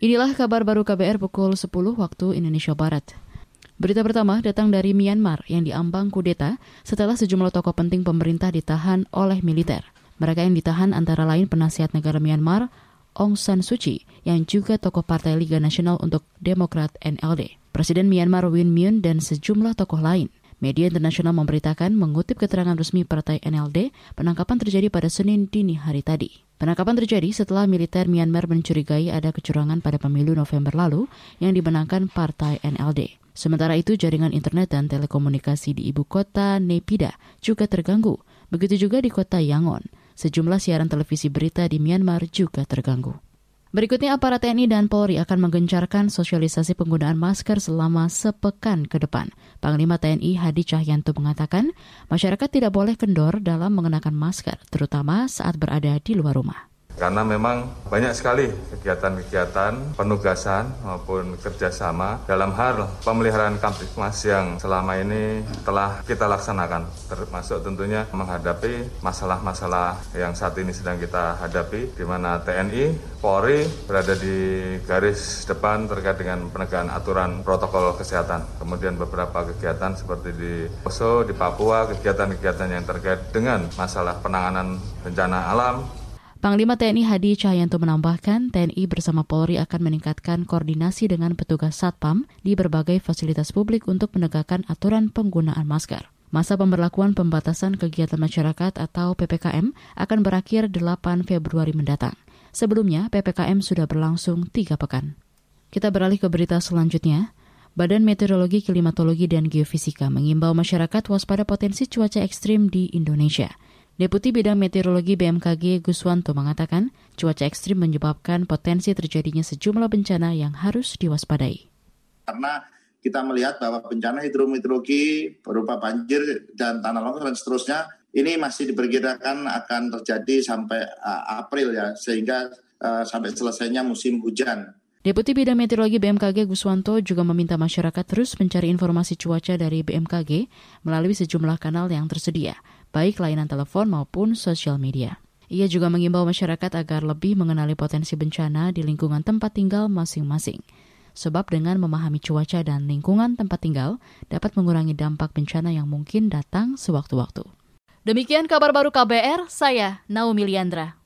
Inilah kabar baru KBR pukul 10 waktu Indonesia Barat. Berita pertama datang dari Myanmar yang diambang kudeta setelah sejumlah tokoh penting pemerintah ditahan oleh militer. Mereka yang ditahan antara lain penasihat negara Myanmar, Aung San Suu Kyi, yang juga tokoh Partai Liga Nasional untuk Demokrat NLD, Presiden Myanmar Win Myint, dan sejumlah tokoh lain. Media internasional memberitakan mengutip keterangan resmi Partai NLD, penangkapan terjadi pada Senin dini hari tadi. Penangkapan terjadi setelah militer Myanmar mencurigai ada kecurangan pada pemilu November lalu yang dimenangkan Partai NLD. Sementara itu, jaringan internet dan telekomunikasi di ibu kota Naypyidaw juga terganggu. Begitu juga di kota Yangon. Sejumlah siaran televisi berita di Myanmar juga terganggu. Berikutnya aparat TNI dan Polri akan menggencarkan sosialisasi penggunaan masker selama sepekan ke depan. Panglima TNI Hadi Cahyanto mengatakan, masyarakat tidak boleh kendor dalam mengenakan masker, terutama saat berada di luar rumah karena memang banyak sekali kegiatan-kegiatan penugasan maupun kerjasama dalam hal pemeliharaan Kamtipmas yang selama ini telah kita laksanakan termasuk tentunya menghadapi masalah-masalah yang saat ini sedang kita hadapi di mana TNI, Polri berada di garis depan terkait dengan penegakan aturan protokol kesehatan. Kemudian beberapa kegiatan seperti di Poso, di Papua, kegiatan-kegiatan yang terkait dengan masalah penanganan bencana alam, Panglima TNI Hadi Cahyanto menambahkan, TNI bersama Polri akan meningkatkan koordinasi dengan petugas Satpam di berbagai fasilitas publik untuk menegakkan aturan penggunaan masker. Masa pemberlakuan pembatasan kegiatan masyarakat atau PPKM akan berakhir 8 Februari mendatang. Sebelumnya, PPKM sudah berlangsung tiga pekan. Kita beralih ke berita selanjutnya. Badan Meteorologi, Klimatologi, dan Geofisika mengimbau masyarakat waspada potensi cuaca ekstrim di Indonesia. Deputi Bidang Meteorologi BMKG Guswanto mengatakan, cuaca ekstrim menyebabkan potensi terjadinya sejumlah bencana yang harus diwaspadai. Karena kita melihat bahwa bencana hidrometeorologi berupa banjir dan tanah longsor dan seterusnya ini masih diperkirakan akan terjadi sampai uh, April ya, sehingga uh, sampai selesainya musim hujan. Deputi Bidang Meteorologi BMKG Guswanto juga meminta masyarakat terus mencari informasi cuaca dari BMKG melalui sejumlah kanal yang tersedia baik layanan telepon maupun sosial media. Ia juga mengimbau masyarakat agar lebih mengenali potensi bencana di lingkungan tempat tinggal masing-masing. Sebab dengan memahami cuaca dan lingkungan tempat tinggal dapat mengurangi dampak bencana yang mungkin datang sewaktu-waktu. Demikian kabar baru KBR, saya Naomi Liandra.